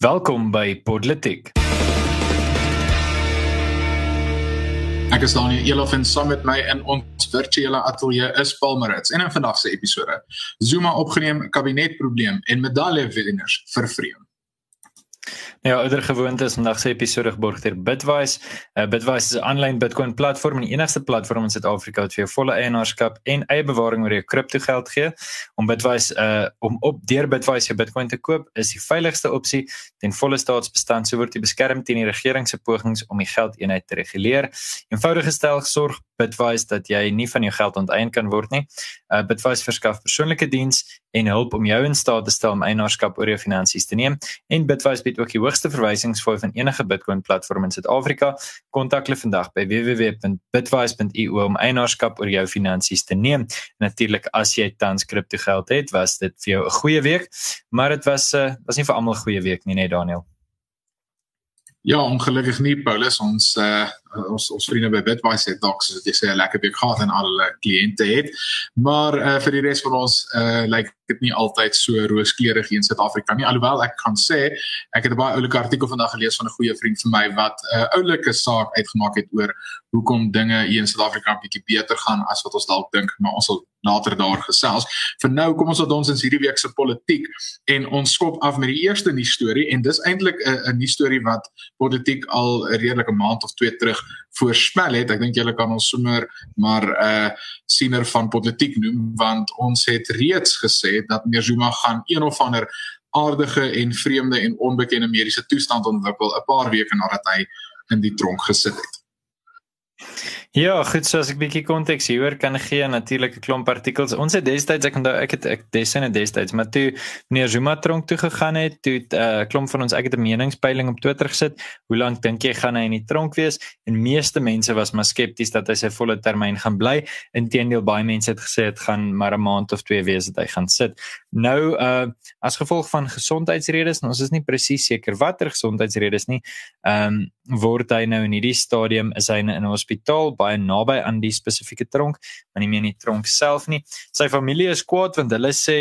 Welkom by Podletik. Ek is Daniel Elof en saam met my in ons virtuele ateljee is Paul Marits en in vandag se episode Zuma opgeneem kabinetprobleem en medaljewenners vervreem. Ja, ouer gewoonte is vandag se episode geborg deur Bitwise. Uh, Bitwise is 'n aanlyn Bitcoin platform en die enigste platform in Suid-Afrika wat vir jou volle eienaarskap en eie bewaring oor jou kriptogeld gee. Om Bitwise uh om op deur Bitwise jou Bitcoin te koop is die veiligigste opsie ten volle staatsbestand so word jy beskerm teen die regering se pogings om die geldeenheid te reguleer. Eenvoudig gestel sorg Bitwise dat jy nie van jou geld onteien kan word nie. Uh Bitwise verskaf persoonlike diens en hulp om jou in staat te stel om eienaarskap oor jou finansies te neem en Bitwise bied ook die hoogste verwysingsfooi van enige Bitcoin platform in Suid-Afrika. Kontak hulle vandag by www.bitwise.io om eienaarskap oor jou finansies te neem. Natuurlik as jy tans kripto geld het, was dit vir jou 'n goeie week, maar dit was uh, was nie vir almal 'n goeie week nie, nee Daniel. Ja, ongelukkig nie Paulus ons uh ons ons vriende by Bitwise het dalk soos jy sê 'n lekker week gehad en al hulle kliënte het. Maar uh vir die res van ons uh lyk like, dit nie altyd so rooskleurig in Suid-Afrika nie. Alhoewel ek kan sê ek het 'n baie oulike artikel vandag gelees van 'n goeie vriend vir my wat 'n uh, oulike saak uitgemaak het oor hoekom dinge hier in Suid-Afrika 'n bietjie beter gaan as wat ons dalk dink, maar ons sal later daar gesels. Vir nou kom ons op ons in hierdie week se politiek en ons skop af met die eerste nuus storie en dis eintlik 'n 'n nuus storie wat politiek al 'n redelike maand of twee terug voorspel het. Ek dink julle kan ons sommer maar 'n uh, siener van politiek noem want ons het reeds gesê dat meneer Zuma gaan een of ander aardige en vreemde en onbekende mediese toestand ontwikkel 'n paar weke nadat hy in die tronk gesit het. Ja, goed, so as ek bietjie konteks hieroor kan gee, natuurlik 'n klomp artikels. Ons het destyds ek onthou ek het ek desyne destyds, maar toe meneer Zuma tronk toe gegaan het, toe 'n uh, klomp van ons ek het 'n meningspeiling op Twitter gesit. Hoe lank dink jy gaan hy in die tronk wees? En meeste mense was maar skepties dat hy sy volle termyn gaan bly. Inteendeel baie mense het gesê dit gaan maar 'n maand of twee wees dat hy gaan sit. Nou uh as gevolg van gesondheidsredes, ons is nie presies seker watter gesondheidsredes nie, ehm um, word hy nou in hierdie stadium is hy in 'n hospitaal baie naby aan die spesifieke tronk, maar nie meer in die tronk self nie. Sy familie is kwaad want hulle sê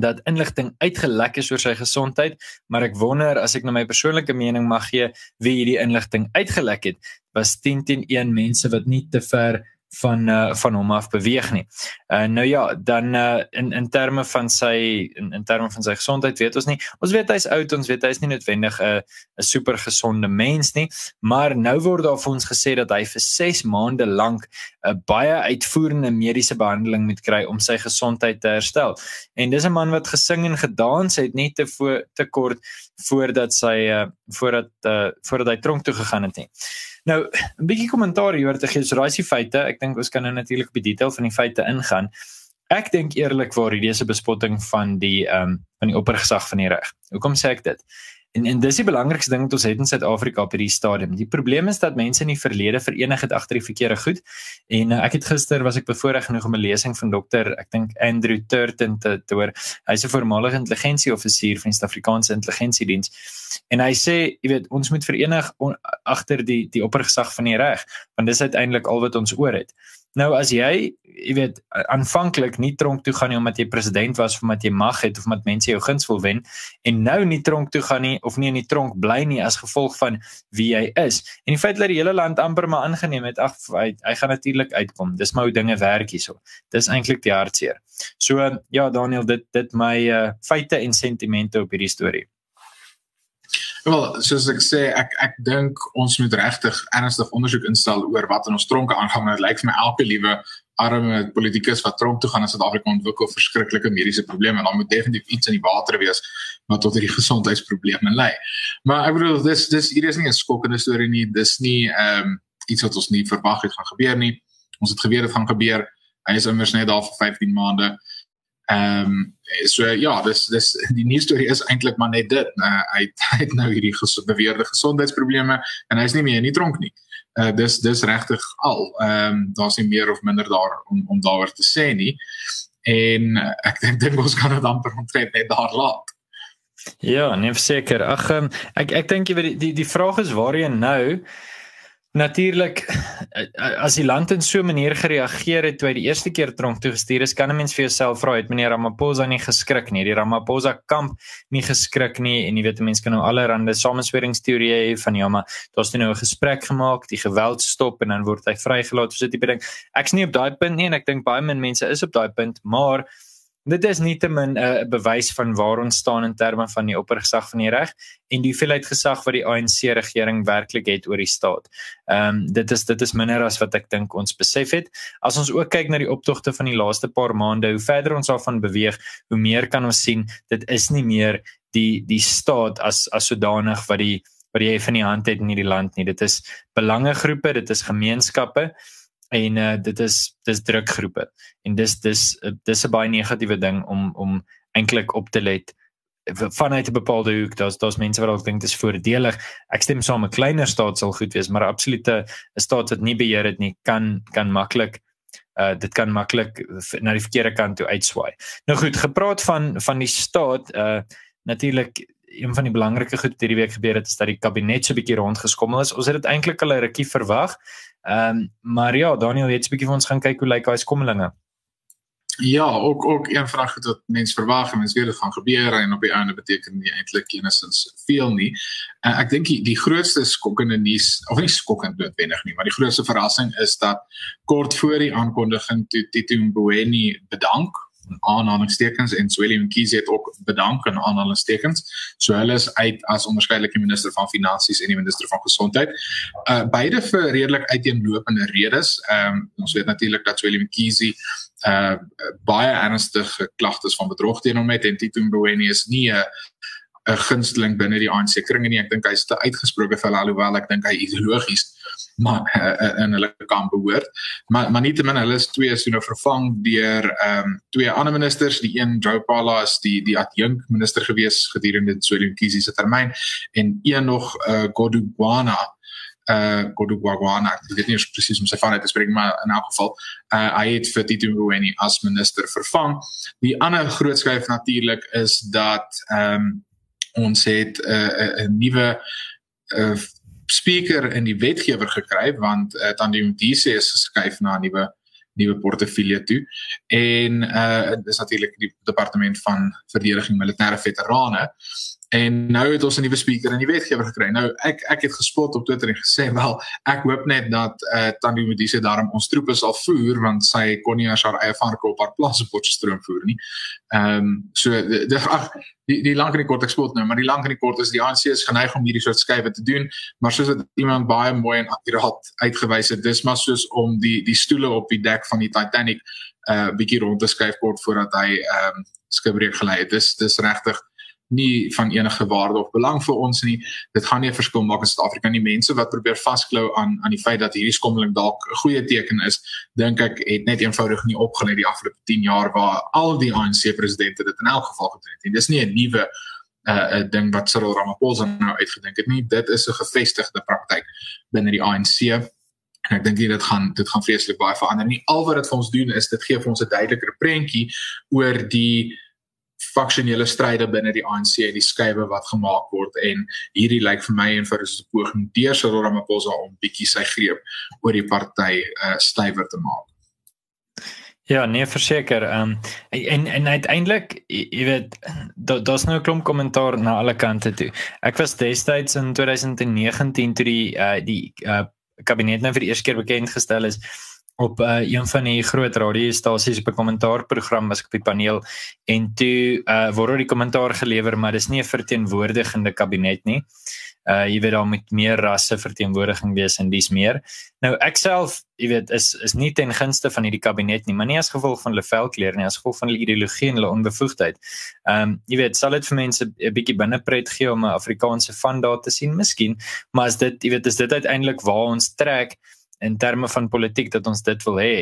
dat inligting uitgelek is oor sy gesondheid, maar ek wonder as ek nou my persoonlike mening mag gee wie hierdie inligting uitgelek het, was 10 teen 1 mense wat nie te ver van uh, van hom af beweeg nie. Uh nou ja, dan uh in in terme van sy in in terme van sy gesondheid weet ons nie. Ons weet hy's oud, ons weet hy's nie noodwendig 'n 'n super gesonde mens nie, maar nou word daar vir ons gesê dat hy vir 6 maande lank 'n baie uitvoerende mediese behandeling moet kry om sy gesondheid te herstel. En dis 'n man wat gesing en gedans het net te te kort voordat sy uh voordat uh voordat hy tronk toe gegaan het nie. Nou, 'n bietjie kommentaar hieroor te gee, so raai die feite. Ek dink ons kan nou natuurlik op die detail van die feite ingaan. Ek dink eerlikwaar hierdie is 'n bespotting van die ehm um, van die oppergesag van die reg. Hoekom sê ek dit? En en dis die belangrikste ding wat ons het in Suid-Afrika op hierdie stadium. Die probleem is dat mense in die verlede verenig het agter die verkeerde goed. En uh, ek het gister was ek bevoorreg genoeg om 'n lesing van dokter, ek dink Andrew Turton te te hoor. Hy's 'n voormalige intelligensieoffisier van die Suid-Afrikaanse Intelligensiediens. En hy sê, jy weet, ons moet verenig agter die die oppergesag van die reg, want dis uiteindelik al wat ons oor het. Nou as jy, jy weet, aanvanklik nie tronk toe gaan nie omdat jy president was of omdat jy mag het of omdat mense jou guns wil wen en nou nie tronk toe gaan nie of nie in die tronk bly nie as gevolg van wie jy is. En die feit dat die hele land amper maar aangeneem het, ag hy, hy gaan natuurlik uitkom. Dis maar hoe dinge werk hierso. Dis eintlik die hartseer. So ja, Daniel, dit dit my uh, feite en sentimente op hierdie storie. Wel, soos ek sê, ek ek dink ons moet regtig ernstig ondersoek instel oor wat in ons tronke aangaan. Dit lyk vir my elke liewe arme politikus wat tronk toe gaan in Suid-Afrika ontwikkel verskriklike mediese probleme en dan moet definitief iets in die water wees wat tot hierdie gesondheidsprobleme lei. Maar ek bedoel dis dis hier is nie 'n skokkende storie nie. Dis nie ehm um, iets wat ons nie verwag het gaan gebeur nie. Ons het geweet dit gaan gebeur. Hy is immers net daar vir 15 maande. Ehm um, so ja, dis dis die nuus storie is eintlik maar net dit. Uh, hy hy het nou hierdie ges beweerde gesondheidsprobleme en hy's nie meer in die tronk nie. Uh dis dis regtig al. Ehm um, daar's nie meer of minder daar om om daaroor te sê nie. En uh, ek dink dink ons kan dit amper omtrent net daar laat. Ja, nee seker. Ag um, ek ek dink jy weet die die vraag is waarheen nou Natuurlik as die land in so 'n manier gereageer het toe hy die eerste keer tronk toe gestuur is, kan 'n mens vir jouself vra het meneer Ramaphosa nie geskrik nie, die Ramaphosa kamp nie geskrik nie en jy weet mense kan nou allerlei samensweringsteorieë hê van ja maar daar's nou 'n gesprek gemaak, die geweld stop en dan word hy vrygelaat so 'n tipe ding. Ek's nie op daai punt nie en ek dink baie min mense is op daai punt, maar Dit is nietemin 'n uh, bewys van waar ons staan in terme van die oppergesag van die reg en die hoeveelheid gesag wat die ANC regering werklik het oor die staat. Ehm um, dit is dit is minder as wat ek dink ons besef het. As ons ook kyk na die optogte van die laaste paar maande, hoe verder ons daarvan beweeg, hoe meer kan ons sien dit is nie meer die die staat as as sodanig wat die wat jy van die hand het in hierdie land nie. Dit is belangegroepe, dit is gemeenskappe en uh, dit is dis drukgroepe. En dis dis dis 'n baie negatiewe ding om om eintlik op te let vanuit 'n bepaalde hoek. Daar's daar's mense wat dalk dink dit is voordelig. Ek stem saam 'n kleiner staat sal goed wees maar absolute 'n staat wat nie beheer het nie kan kan maklik uh dit kan maklik na die verkeerde kant toe uitswaai. Nou goed gepraat van van die staat uh natuurlik een van die belangrike goed wat hierdie week gebeur het is dat die kabinet so 'n bietjie rondgeskommel is ons het dit eintlik al 'n rukkie verwag Ehm um, maar ja, Daniel, jy het 'n bietjie vir ons gaan kyk hoe lyk daai skommelinge. Ja, ook ook een vraag wat mense verwag en mense weet dit gaan gebeur en op die einde beteken nie eintlik enigstens veel nie. Uh, ek dink die, die grootste skokkende nuus of nie skokkend noodwendig nie, maar die grootste verrassing is dat kort voor die aankondiging toe Tito Mboweni bedank aanhalingstekens en Willem Kies het ook bedank aan aanhalingstekens. So hulle is uit as onderskeidelike minister van finansies en die minister van gesondheid. Uh beide vir redelik uiteenlopende redes. Ehm um, ons weet natuurlik dat Willem Kies uh baie ernstige klagtes van bedrog teen hom het en Tito Mboweni is nie 'n 'n gunsteling binne die ANC kringe nie. Ek dink hy's te uitgesproke vir alhoewel ek dink hy ideologies maar uh, in hulle kamp behoort. Maar maar nietemin hulle is twee is nou vervang deur ehm um, twee ander ministers, die een Joe Pala is die die adjunk minister gewees gedurende Sweli Kisi se termyn en een nog uh, Godubwana uh Godubwana, ek weet nie presies hoe om sy van uit te spreek maar in elk geval uh hy het vir Tito Mboweni as minister vervang. Die ander groot skryf natuurlik is dat ehm um, ons het 'n uh, nuwe uh, speaker in die wetgewer gekry want uh, Tandi Mdisi is geskuif na 'n nuwe nuwe portefeulje toe. En uh dis natuurlik die departement van verdediging militêre veterane En nou het ons 'n nuwe speaker en die wetgewer gekry. Nou ek ek het gespot op Twitter en gesê wel, ek hoop net dat eh uh, Tannie Modise daarom ons troepe sal voer want sy kon nie haar eie varke op haar plaas op Potchefstroom voer nie. Ehm um, so dis ag die die lank en die kort ek spot nou, maar die lank en die kort is die ANC is geneig om hierdie soort skuwe te doen, maar soos dit iemand baie mooi en akkuraat uitgewys het, dis maar soos om die die stoele op die dek van die Titanic eh uh, bietjie rond te skuif kort voordat hy ehm um, skibreek gelei het. Dis dis regtig nie van enige waarde of belang vir ons nie. Dit gaan nie verskil maak in Suid-Afrika nie. Mense wat probeer vasklou aan aan die feit dat hierdie skommeling dalk 'n goeie teken is, dink ek het net eenvoudig nie opgelet die afgelope 10 jaar waar al die ANC presidente dit in elk geval gedoen het. En dis nie 'n nuwe 'n uh, 'n ding wat Cyril Ramaphosa nou uitgedink het nie. Dit is 'n gevestigde praktyk binne die ANC. En ek dink dit gaan dit gaan vreeslik baie verander. Nie al wat dit vir ons doen is dit gee vir ons 'n duideliker prentjie oor die faksionele stryde binne die ANC en die skuwe wat gemaak word en hierdie lyk vir my en vir is 'n poging deur Cyril Ramaphosa om bietjie sy greep oor die party uh, stywer te maak. Ja, nee, verseker. Ehm um, en en uiteindelik, jy weet, daar's nou 'n klomp kommentaar na alle kante toe. Ek was destyds in 2019 toe die uh die uh kabinet nou vir die eerste keer bekend gestel is op uh, een van die groot radiostasies op 'n kommentaarprogram was ek op die paneel en toe uh, word die kommentaar gelewer maar dis nie 'n verteenwoordigende kabinet nie. Uh jy weet daar moet meer rasse verteenwoordiging wees en dis meer. Nou ek self, jy weet, is is nie ten gunste van hierdie kabinet nie, maar nie as gevolg van hulle velkleur nie, as gevolg van hulle ideologie en hulle onbevoegdheid. Ehm um, jy weet, sal dit vir mense 'n bietjie binnepret gee om 'n Afrikaanse van daar te sien, miskien, maar as dit, jy weet, is dit uiteindelik waar ons trek in terme van politiek dat ons dit wil hê.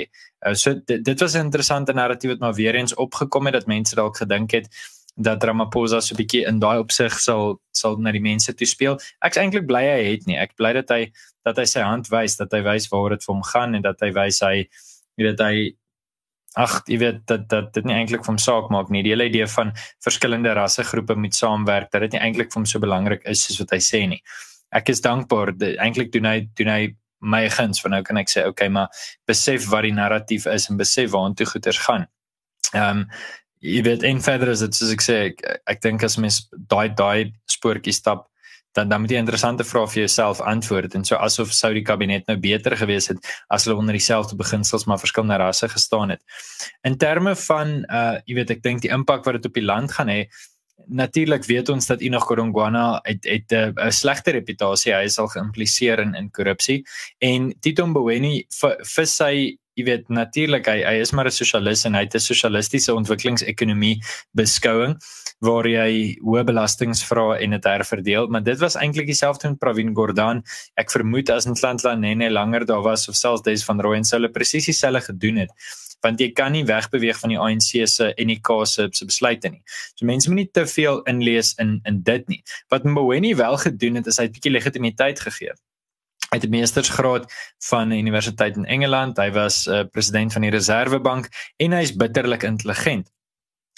Uh, so dit, dit was 'n interessante narratief wat maar weer eens opgekom het dat mense dalk gedink het dat Ramaphosa so 'n bietjie in daai opsig sal sal na die mense toe speel. Ek's eintlik bly hy het nie. Ek bly dat hy dat hy sy hand wys, dat hy wys waar dit vir hom gaan en dat hy wys hy weet dat hy ag, jy weet dat dat dit nie eintlik vir hom saak maak nie. Die hele idee van verskillende rassegroepe moet saamwerk, dat dit nie eintlik vir hom so belangrik is soos wat hy sê nie. Ek is dankbaar. Eintlik doen hy doen hy my guns van nou kan ek sê okay maar besef wat die narratief is en besef waartoe goeders gaan. Ehm um, jy weet en verder is dit soos ek sê ek, ek dink as mens daai daai spoortjie stap dan dan moet jy interessante vrae vir jouself antwoord en so asof sou die kabinet nou beter gewees het as hulle onder dieselfde beginsels maar verskillende rasse gestaan het. In terme van uh jy weet ek dink die impak wat dit op die land gaan hê Natuurlik weet ons dat Enoch Godongwana het het 'n uh, slegte reputasie. Hy is al geïmpliseer in in korrupsie en Tito Mboweni vir sy jy weet natuurlik hy hy is maar 'n sosialis en hy het 'n sosialistiese ontwikkelingsekonomie beskouing waar jy hoë belastings vra en dit herverdeel. Maar dit was eintlik dieselfde met Pravin Gordhan. Ek vermoed as Ntlantla Nene langer daar was of selfs Des van Rooyen sou hulle presies dieselfde gedoen het want jy kan nie wegbeweeg van die ANC se en die KAS se besluite nie. So mense moet nie te veel inlees in in dit nie. Wat Mboweni wel gedoen het is hy 'n bietjie legitimiteit gegee. Hy het 'n meestersgraad van die Universiteit in Engeland. Hy was uh, president van die Reservebank en hy is bitterlik intelligent.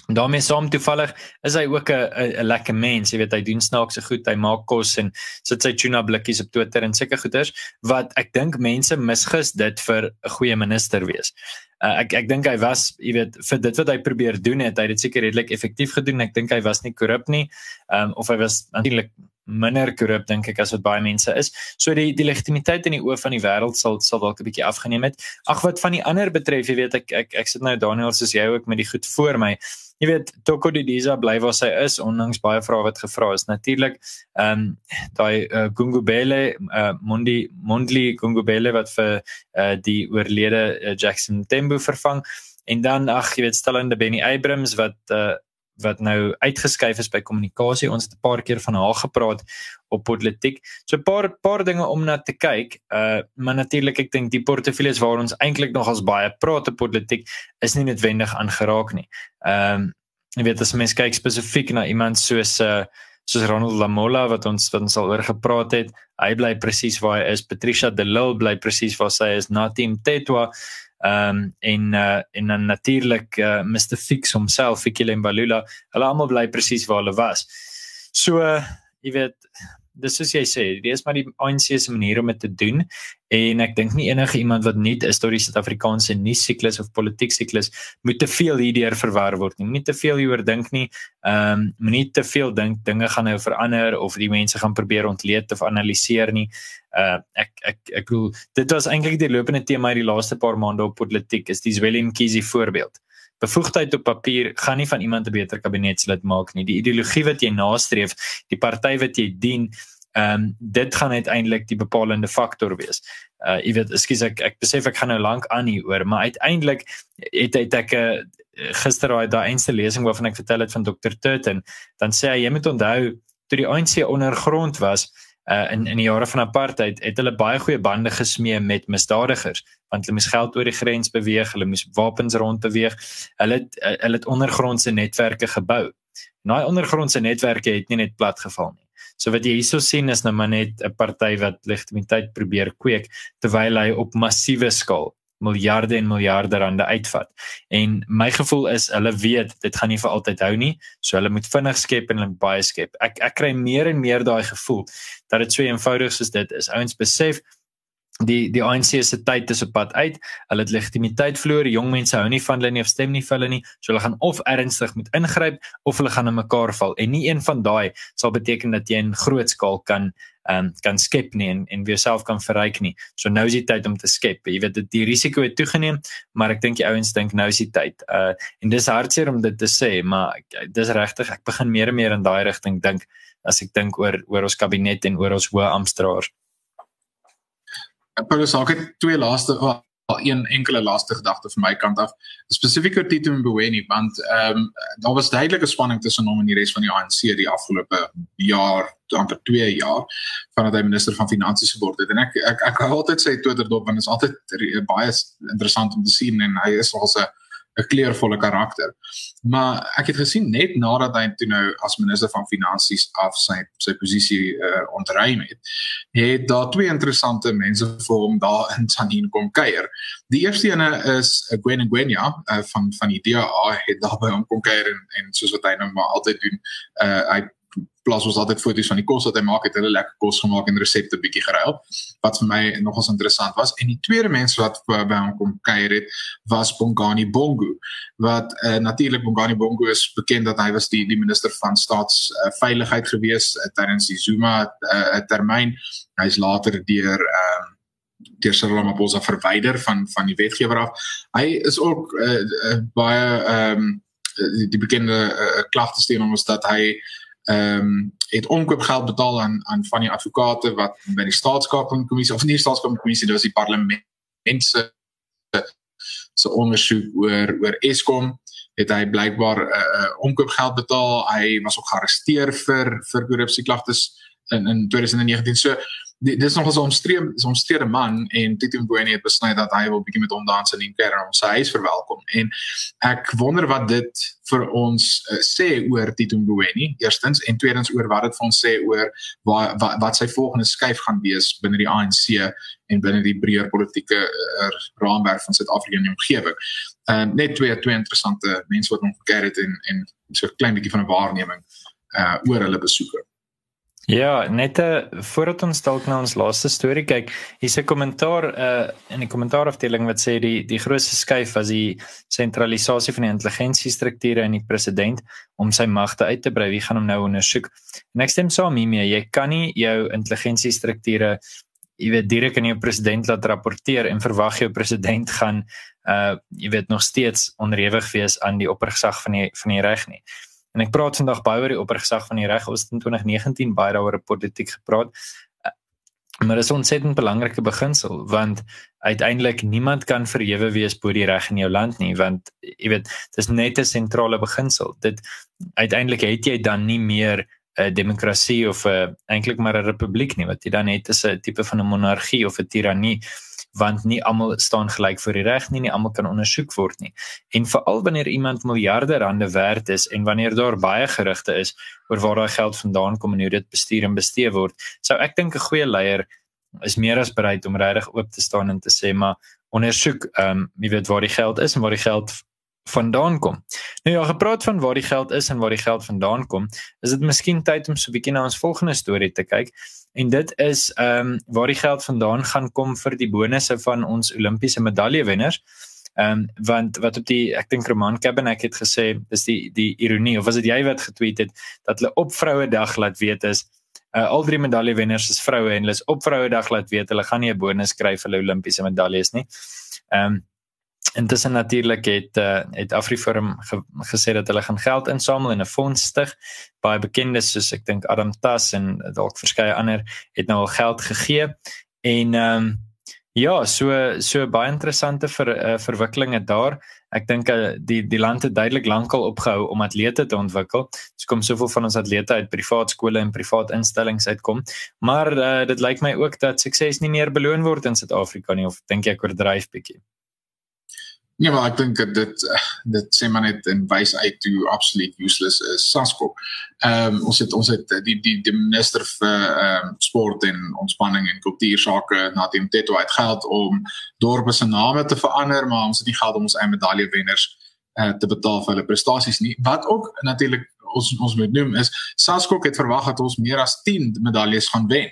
Daarmee saam toevallig is hy ook 'n 'n lekker mens, jy weet hy doen snaakse goed, hy maak kos en sit sy tuna blikkies op Twitter en sulke goeders wat ek dink mense misgis dit vir 'n goeie minister wees. Uh, ek ek dink hy was, jy weet, vir dit wat hy probeer doen het, hy het dit seker redelik effektief gedoen. Ek dink hy was nie korrup nie. Ehm um, of hy was natuurlik minder korrup dink ek as wat baie mense is. So die die legitimiteit in die oë van die wêreld sal sal dalk 'n bietjie afgeneem het. Ag wat van die ander betref, jy weet ek ek ek sit nou Daniel soos jy ook met die goed voor my. Jy weet Toko Didiza bly waar sy is ondanks baie vrae wat gevra is. Natuurlik ehm um, daai uh, Gungubele uh, Mondi Mondli Gungubele wat vir uh, die oorlede uh, Jackson Tembo vervang en dan ag jy weet stellende Benny Abrams wat uh, wat nou uitgeskuif is by kommunikasie. Ons het 'n paar keer van haar gepraat op politiek. So 'n paar paar dinge om na te kyk. Uh maar natuurlik ek dink die portefeuilles waar ons eintlik nog as baie praat op politiek is nie noodwendig aangeraak nie. Ehm um, jy weet as mens kyk spesifiek na iemand soos uh soos Ronald Lamola wat ons wat ons al oor gepraat het. Hy bly presies waar hy is. Patricia de Lille bly presies waar sy is. Natim Tetwa Ehm um, en uh, en dan natuurlik uh, eh, Mr Fix homself, Fikile Mbalula. Hulle almal bly presies waar hulle was. So uh, jy weet dis soos jy sê, dit is maar die ANC se manier om dit te doen en ek dink nie enige iemand wat nie is tot die Suid-Afrikaanse nuus siklus of politiek siklus moet te veel hierdeur verwar word nie. Moenie te veel hieroor dink nie. Ehm um, moenie te veel dink dinge gaan nou verander of die mense gaan probeer ontleed of analiseer nie. Uh ek ek ek bedoel dit was eintlik die lopende tema hierdie laaste paar maande op politiek is die Zwelin Kizi voorbeeld. Bevoegdheid op papier gaan nie van iemand 'n beter kabinetslid maak nie. Die ideologie wat jy nastreef, die party wat jy dien, ehm um, dit gaan uiteindelik die bepalende faktor wees. Uh jy weet, ekskuus ek ek besef ek gaan nou lank aan hier oor, maar uiteindelik het het ek 'n uh, eh, gister daai daai eenste lesing waarvan ek vertel het van Dr. Turton, dan sê hy jy moet onthou toe die ANC ondergrond was, uh in in die jare van apartheid het hulle baie goeie bande gesmee met misdadigers want hulle moes geld oor die grens beweeg, hulle moes wapens rond beweeg. Hulle het hulle het ondergrondse netwerke gebou. Daai ondergrondse netwerke het nie net plat geval nie. So wat jy hierso sien is nou maar net 'n party wat legitimiteit probeer kweek terwyl hy op massiewe skaal miljarde en miljarde rande uitvat. En my gevoel is hulle weet dit gaan nie vir altyd hou nie, so hulle moet vinnig skep en hulle baie skep. Ek ek kry meer en meer daai gevoel dat dit so eenvoudig soos dit is. Ouens besef die die ANC se tyd is op pad uit. Hulle het legitimiteit verloor. Jong mense hou nie van hulle nie of stem nie vir hulle nie. So hulle gaan of ernstig moet ingryp of hulle gaan in mekaar val. En nie een van daai sal beteken dat jy in groot skaal kan ehm um, kan skep nie en en weer self kan verryk nie. So nou is die tyd om te skep. Jy weet dit die risiko het toegeneem, maar ek dink die ouens dink nou is die tyd. Uh en dis hartseer om dit te sê, maar dis regtig ek begin meer en meer in daai rigting dink as ek dink oor oor ons kabinet en oor ons hoë amptenare. Paulus, het twee laaste oh, een enkele laaste gedagte van my kant af. Spesifiek oor Tito Mboweni want ehm um, daar was duidelike spanning tussen hom en die res van die ANC die afgelope jaar, amper 2 jaar vandat hy minister van finansies geword het. En ek ek ek hou altyd sy Twitter dop want dit is altyd baie interessant om te sien en hy is al 'n 'n kleurvolle karakter. Maar ek het gesien net nadat hy toe nou as minister van finansies af sy sy posisie uh, ontruim het, het daar twee interessante mense vir hom daar in Tsanin kom kuier. Die eerste ene is uh, Gwen Gwenya uh, van van die DA het daar by hom kom kuier en, en soos wat hy nou maar altyd doen, uh, hy plaas ons altyd foto's van die kos wat hy maak het hulle lekker kos gemaak en resepte bietjie geruil wat vir my nogals interessant was en die tweede mens wat by hom kom kuier het was Bongani Bongo wat uh, natuurlik Bongani Bongo is bekend dat hy was die die minister van staatsveiligheid uh, gewees uh, tydens die Zuma uh, termyn hy's later deur uh, deur Cyril Ramaphosa verwyder van van die wetgewer af. Hy is ook uh, uh, baie ehm um, die, die bekende uh, klagtes teen hom is dat hy ehm um, het omkoopgeld betaal aan aan van die advokate wat by die staatskapingkommissie of nie staatskapingkommissie dit was die parlement se se ondersoek oor oor Eskom. Het hy blykbaar 'n uh, uh, omkoopgeld betaal. Hy was ook gearresteer vir vir korrupsie klagtes in in 2019 so dis nog 'n omstrede omstrede man en Tito Mboweni het besluit dat hy wil bietjie met hom dans in die kern om sy huis verwelkom en ek wonder wat dit vir ons uh, sê oor Tito Mboweni eerstens en tweedens oor wat dit vir ons sê oor wat wat, wat sy volgende skuif gaan wees binne die ANC en binne die breër politieke uh, raamwerk van Suid-Afrika en die omgewing. Ehm uh, net twee twee interessante mense wat ons gekeer het en en so 'n klein bietjie van 'n waarneming uh oor hulle besoeke. Ja, net uh, voordat ons dalk na ons laaste storie kyk, hier's 'n kommentaar uh in die kommentaarafdeling wat sê die die grootste skuif was die sentralisasie van die intelligensiestrukture in die president om sy magte uit te brei. Wie gaan hom nou ondersoek? En ek stem saam hiermee. Jy kan nie jou intelligensiestrukture jy weet direk aan jou president laat rapporteer en verwag jou president gaan uh jy weet nog steeds onderhewig wees aan die oppergesag van die van die reg nie. En ek praat vandag baie oor die oppergesag van die reg. Ons het in 2019 baie daaroor politiek gepraat. Eh, maar dit is 'n ontsettend belangrike beginsel want uiteindelik niemand kan verhewe wees bo die reg in jou land nie want jy weet dis net 'n sentrale beginsel. Dit uiteindelik het jy dan nie meer 'n demokrasie of 'n eintlik maar 'n republiek nie wat jy dan het is 'n tipe van 'n monargie of 'n tirannie want nie almal staan gelyk voor die reg nie, nie almal kan ondersoek word nie. En veral wanneer iemand miljarde rande werd is en wanneer daar baie gerugte is oor waar daai geld vandaan kom en hoe dit bestuur en bestee word, sou ek dink 'n goeie leier is meer as bereid om regtig oop te staan en te sê maar ondersoek ehm um, wie weet waar die geld is en waar die geld vandaan kom. Nou ja, gepraat van waar die geld is en waar die geld vandaan kom, is dit miskien tyd om so 'n bietjie na ons volgende storie te kyk. En dit is ehm um, waar die geld vandaan gaan kom vir die bonusse van ons Olimpiese medaljewenners. Ehm um, want wat op die ek dink Roman Cabernet het gesê, is die die ironie of was dit jy wat getweet het dat hulle op Vrouedag laat weet is uh, al drie medaljewenners is vroue en hulle is op Vrouedag laat weet hulle gaan nie 'n bonus kry vir hulle Olimpiese medaljes nie. Ehm um, Intussen natuurlik het uh, het Afriforum ge, gesê dat hulle gaan geld insamel en 'n fonds stig. Baie bekendes soos ek dink Adam Tas en dalk verskeie ander het nou al geld gegee. En ehm um, ja, so so baie interessante ver, uh, verwikkelinge daar. Ek dink uh, die die land het duidelik lankal opgehou om atlete te ontwikkel. Dis kom soveel van ons atlete uit privaat skole en privaat instellings uitkom. Maar uh, dit lyk my ook dat sukses nie meer beloon word in Suid-Afrika nie of dink ek oordryf bietjie. Nee, maar ek dink dit dit sê maar net en wys uit hoe absoluut useless is Sasko. Ehm um, ons het ons het die die die minister vir ehm um, sport en ontspanning en kultuursake Nadim Teto het geld om dorpe se name te verander, maar ons het nie geld om ons eie medaljewenners uh, te betaal vir hulle prestasies nie. Wat ook natuurlik ons ons moet noem is Sasko het verwag dat ons meer as 10 medaljes gaan wen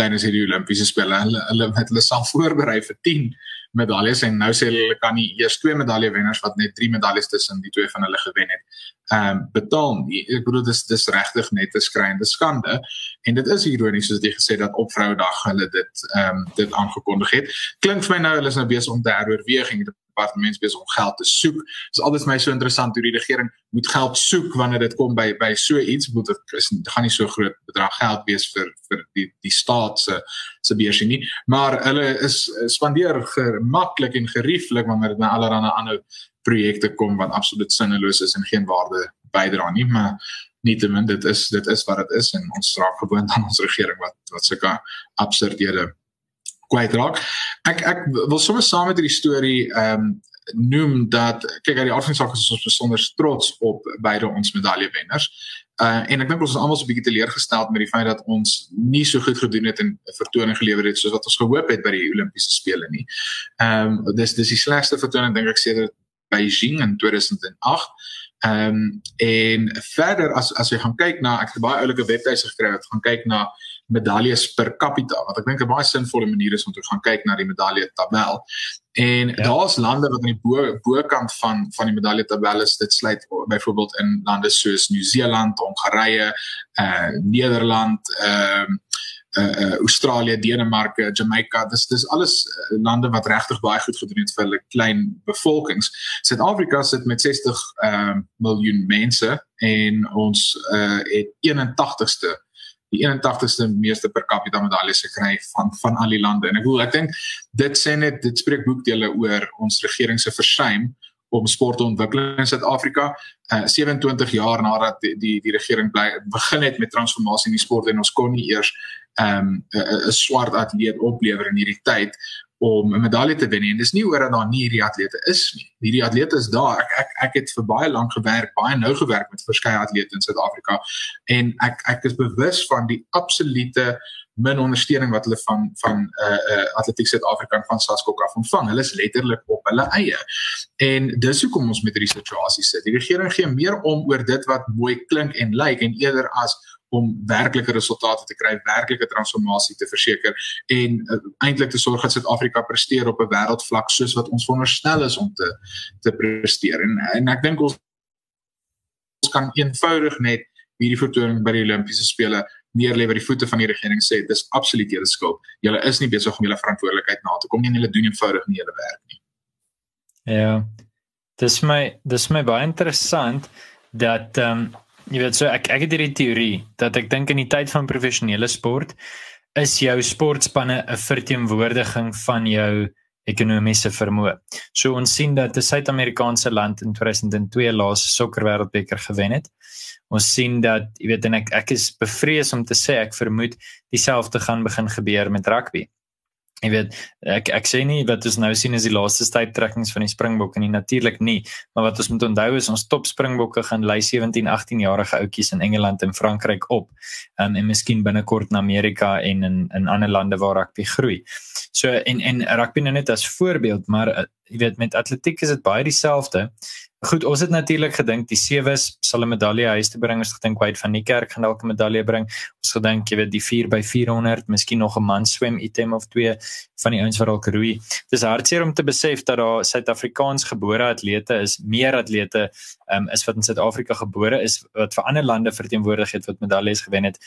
tydens hierdie Olimpiese spele. Hulle hulle het hulle self voorberei vir 10 medaljes en nou sê hulle kan nie eers twee medalje wenners wat net drie medaljes tussen die twee van hulle gewen het ehm um, betaal nie. Ek bedoel dis dis regtig net 'n skreeuende skande en dit is ironies soos jy gesê dat op Vrouedag hulle dit ehm um, dit aangekondig het. Klink vir my nou hulle is nou besig om te heroorweeg en departement besig om geld te soek. Dit is altyd my so interessant hoe die regering moet geld soek wanneer dit kom by by so iets. Moet dit is gaan nie so groot bedrag geld wees vir vir die die staat se se beursie nie, maar hulle is spandeer gemaklik en gerieflik wanneer dit na allerlei ander projekte kom wat absoluut sinneloos is en geen waarde bydra nie, maar nietemin dit is dit is wat dit is en ons raak gewoond aan ons regering wat wat sulke absurdhede kwyt raak. Ek ek wil sommer saam met hierdie storie ehm um, noem dat kyk uit die afsake is ons besonder trots op beide ons medaljewenners. Uh en ek dink ons is almal so 'n bietjie teleurgesteld met die feit dat ons nie so goed gedoen het en 'n vertoning gelewer het soos wat ons gehoop het by die Olimpiese spele nie. Ehm um, dis dis die slegste vertoning dink ek sedert Beijing in 2008 Ehm um, en verder as as jy gaan kyk na ek het baie oulike webtuise gekry wat gaan kyk na medaljes per capita wat ek dink 'n baie sinvolle manier is om te gaan kyk na die medalje tabel. En ja. daar's lande wat aan die bo bokant van van die medalje tabel is. Dit sluit byvoorbeeld in lande soos Nieu-Seeland, Hongarye, eh uh, Nederland, ehm uh, uh, uh Australië, Denemarke, Jamaica. Dis dis alles uh, lande wat regtig baie goed gedoen het vir hulle klein bevolkings. Suid-Afrika sit met 60 uh miljoen mense en ons uh het 81ste die 81ste meeste per capita medaljes gekry van van al die lande. En ek wil ek dink dit sê net dit spreek boekdele oor ons regering se versuim om sport te ontwikkel in Suid-Afrika. Uh 27 jaar nadat die die, die regering bly begin het met transformasie in die sport en ons kon nie eers um 'n swart atleet oplewer in hierdie tyd om 'n medalje te wen en dis nie oor dat daar nie hierdie atlete is nie. Hierdie atlete is daar. Ek ek ek het vir baie lank gewerk, baie nou gewerk met verskeie atlete in Suid-Afrika en ek ek is bewus van die absolute min ondersteuning wat hulle van van uh uh Atletiek Suid-Afrika en van Saskok af ontvang. Hulle is letterlik op hulle eie. En dis hoekom ons met hierdie situasie sit. Die regering gee meer om oor dit wat mooi klink en lyk en eerder as om werklike resultate te kry, werklike transformasie te verseker en uh, eintlik te sorg dat Suid-Afrika presteer op 'n wêreldvlak soos wat ons veronderstel is om te te presteer. En en ek dink ons ons kan eenvoudig net hierdie vertoning by die Olimpiese spele neerlê by die voete van die regering sê dis absoluut julle skuld. Julle is nie besig om julle verantwoordelikheid na te kom nie en julle doen eenvoudig nie julle werk nie. Ja. Dis my dis my baie interessant dat ehm um, jy weet so ek ek het hierdie teorie dat ek dink in die tyd van professionele sport is jou sportspanne 'n verteenwoordiging van jou ekonomiese vermoë. So ons sien dat 'n Suid-Amerikaanse land in 2002 laas sokker wêreldbeker gewen het. Ons sien dat jy weet en ek ek is bevrees om te sê ek vermoed dieselfde gaan begin gebeur met rugby. Jy weet ek ek sê nie wat ons nou sien is die laaste tydtrekkings van die Springbokke nie natuurlik nie maar wat ons moet onthou is ons top Springbokke gaan lei 17 18 jarige ouetjies in Engeland en Frankryk op um, en miskien binnekort in Amerika en in in ander lande waar rugby groei. So en en rugby nou net as voorbeeld maar uh, jy weet met atletiek is dit baie dieselfde. Goed, ons het natuurlik gedink die sewes sal 'n medalje huis te bring. Ons gedink Wade van die kerk gaan dalk 'n medalje bring. Ons gedink jy weet die 4 by 400, miskien nog 'n man swem item of twee van die ouens wat dalk roei. Dis hartseer om te besef dat daar Suid-Afrikaans gebore atlete is, meer atlete um, is wat in Suid-Afrika gebore is wat vir ander lande verteenwoordig het wat medaljes gewen het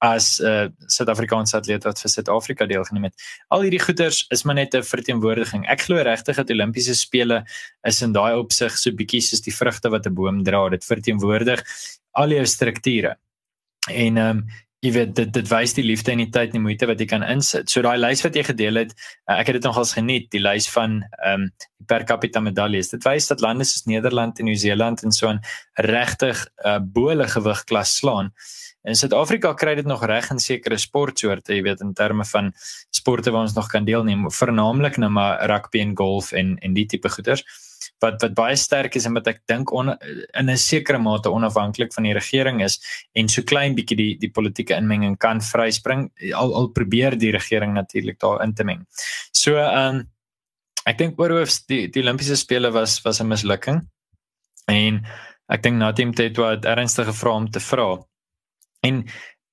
as 'n uh, Suid-Afrikaanse atleet wat vir Suid-Afrika deelgeneem het. Al hierdie goeters is maar net 'n verteenwoordiging. Ek glo regtig dat Olimpiese spele is in daai opsig so bietjie soos die vrugte wat 'n boom dra. Dit verteenwoordig al jou strukture. En ehm um, jy weet dit dit wys die liefde en die tyd en die moeite wat jy kan insit. So daai lys wat jy gedeel het, uh, ek het dit nogals geniet, die lys van ehm um, per capita medaljes. Dit wys dat lande soos Nederland en Nieu-Seeland en so 'n regtig uh, bo hulle gewig klas slaan. In Suid-Afrika kry dit nog reg in sekere sportsoorte, jy weet in terme van sporte waar ons nog kan deelneem, veralnik nou maar rugby en golf en en die tipe goeders wat wat baie sterk is en wat ek dink in 'n sekere mate onafhanklik van die regering is en so klein bietjie die die politieke inmenging kan vryspring al al probeer die regering natuurlik daar in te meng. So ehm um, ek dink oorhoofs die die Olimpiese spele was was 'n mislukking. En ek dink Nadim Tetwa het ernstige vrae om te vra. En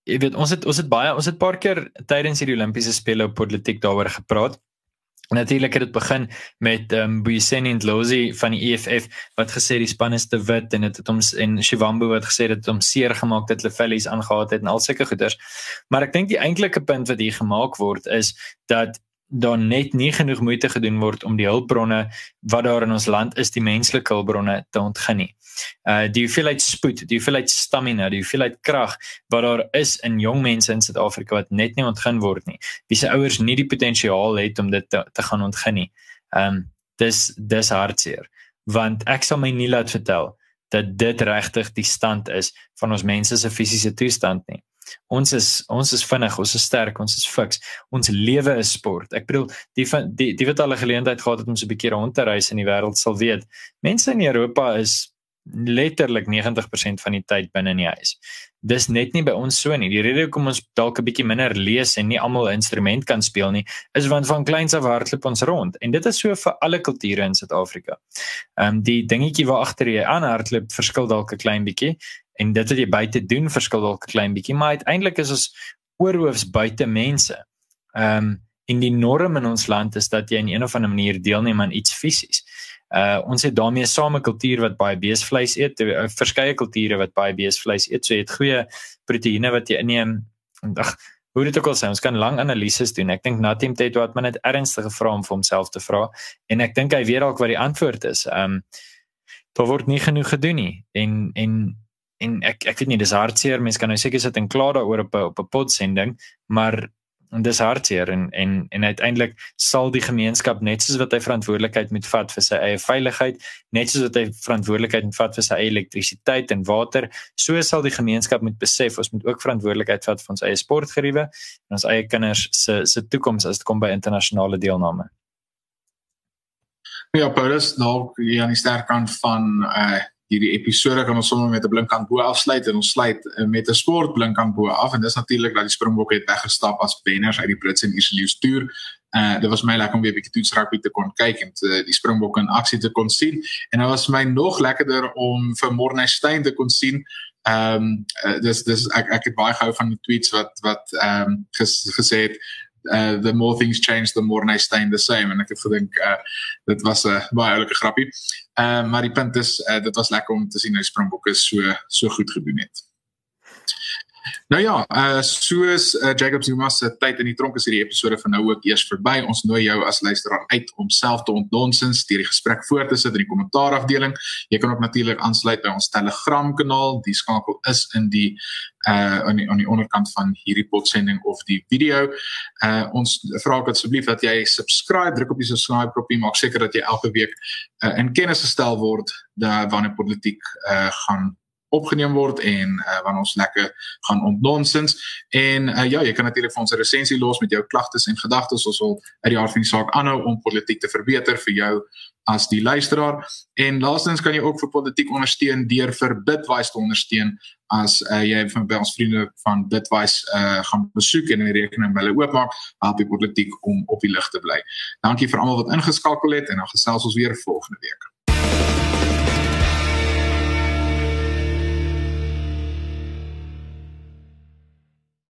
jy weet ons het ons het baie ons het paar keer tydens hierdie Olimpiese spele op politiek daaroor gepraat. Natuurlik het dit begin met ehm um, Boysen en Lozi van die EFF wat gesê die span is te wit en dit het ons en Shivambu wat gesê dit het hom seer gemaak dat hulle vellies aangehaat het en al sulke goeders. Maar ek dink die eintlike punt wat hier gemaak word is dat daar net nie genoeg moeite gedoen word om die hulpbronne wat daar in ons land is, die menslike hulpbronne te ontgin nie. Uh die hoeveelheid spoed, die hoeveelheid stamina, die hoeveelheid krag wat daar is in jong mense in Suid-Afrika wat net nie ontgin word nie. Wie se ouers nie die potensiaal het om dit te, te gaan ontgin nie. Um dis dis hartseer want ek sal my nie laat vertel dat dit regtig die stand is van ons mense se fisiese toestand nie. Ons is ons is vinnig, ons is sterk, ons is fiks. Ons lewe is sport. Ek bedoel, die van die die wat al 'n geleentheid gehad het om so 'n bietjie rond te reis in die wêreld sal weet. Mense in Europa is letterlik 90% van die tyd binne in die huis. Dis net nie by ons so nie. Die rede hoekom ons dalk 'n bietjie minder lees en nie almal 'n instrument kan speel nie, is want van kleins af hardloop ons rond en dit is so vir alle kulture in Suid-Afrika. Ehm um, die dingetjie waar agter jy aan hardloop verskil dalk 'n klein bietjie en dit wat jy buite doen verskil dalk 'n klein bietjie, maar uiteindelik is ons oorhoofs buite mense. Ehm um, in die norm in ons land is dat jy in een of ander manier deelneem aan iets fisies. Uh ons het daarmee same kultuur wat baie beesvleis eet, uh, verskeie kulture wat baie beesvleis eet. So jy het goeie proteïene wat jy inneem. Ag, hoe dit ook al sê, ons kan lang analises doen. Ek dink Natim het wat man net ernstige vrae om vir homself te vra en ek dink hy weet dalk wat die antwoord is. Um daar word nie genoeg gedoen nie en en en ek ek weet nie dis hartseer mense kan nou seker sit en kla daaroor op op 'n podsending maar en dis hartseer en en en uiteindelik sal die gemeenskap net soos wat hy verantwoordelikheid moet vat vir sy eie veiligheid, net soos wat hy verantwoordelikheid moet vat vir sy eie elektrisiteit en water, so sal die gemeenskap moet besef ons moet ook verantwoordelikheid vat vir ons eie sportgeriewe en ons eie kinders se se toekoms as dit kom by internasionale deelname. Ja, Paulus, nou hier aan die sterkant van uh hierdie episode kan ons sommer met 'n blinkkant bo afsluit en ons sluit eh, met 'n sport blinkkant bo af en dis natuurlik dat die Springbokke het weggestap as wenners uit die Brits en Ierse toer. Uh dit was my lekker om weer 'n bietjie toets rugby te kon kyk en te, die Springbokke in aksie te kon sien en dit was my nog lekkerder om vir Morne Steyn te kon sien. Ehm um, uh, dis dis ek ek het baie gehou van die tweets wat wat ehm um, ges, gesê het uh the more things change the more they stay the same en ek het gedink uh dit was 'n uh, baie oulike grappie. Ehm uh, maar die punt is uh, dit was lekker om te sien hoe Springbokke so so goed gedoen het. Nou ja, uh soos uh, Jacob Zuma se tyd in die tronk is hierdie episode van nou ook eers verby. Ons nooi jou as luisteraar uit om self te ontdonsens deur die gesprek voort te sit in die kommentaarafdeling. Jy kan ook natuurlik aansluit by ons Telegram kanaal. Die skakel is in die uh aan die aan die onderkant van hierdie podsending of die video. Uh ons vra ook asseblief dat jy subscribe, druk op die subscribe knoppie, maak seker dat jy elke week uh, in kennis gestel word dat wanneer politiek uh gaan opgeneem word en uh, wanneer ons lekker gaan ontnonsens en uh, ja jy kan natuurlik vir ons 'n resensie los met jou klagtes en gedagtes. Ons wil uit die hart van die saak aanhou om politiek te verbeter vir jou as die luisteraar. En laastens kan jy ook vir politiek ondersteun deur vir Bitwise te ondersteun as uh, jy van by ons vriende van Bitwise uh, gaan besoek en 'n rekening by hulle oopmaak help die politiek om op die lig te bly. Dankie vir almal wat ingeskakel het en dan gesels ons weer volgende week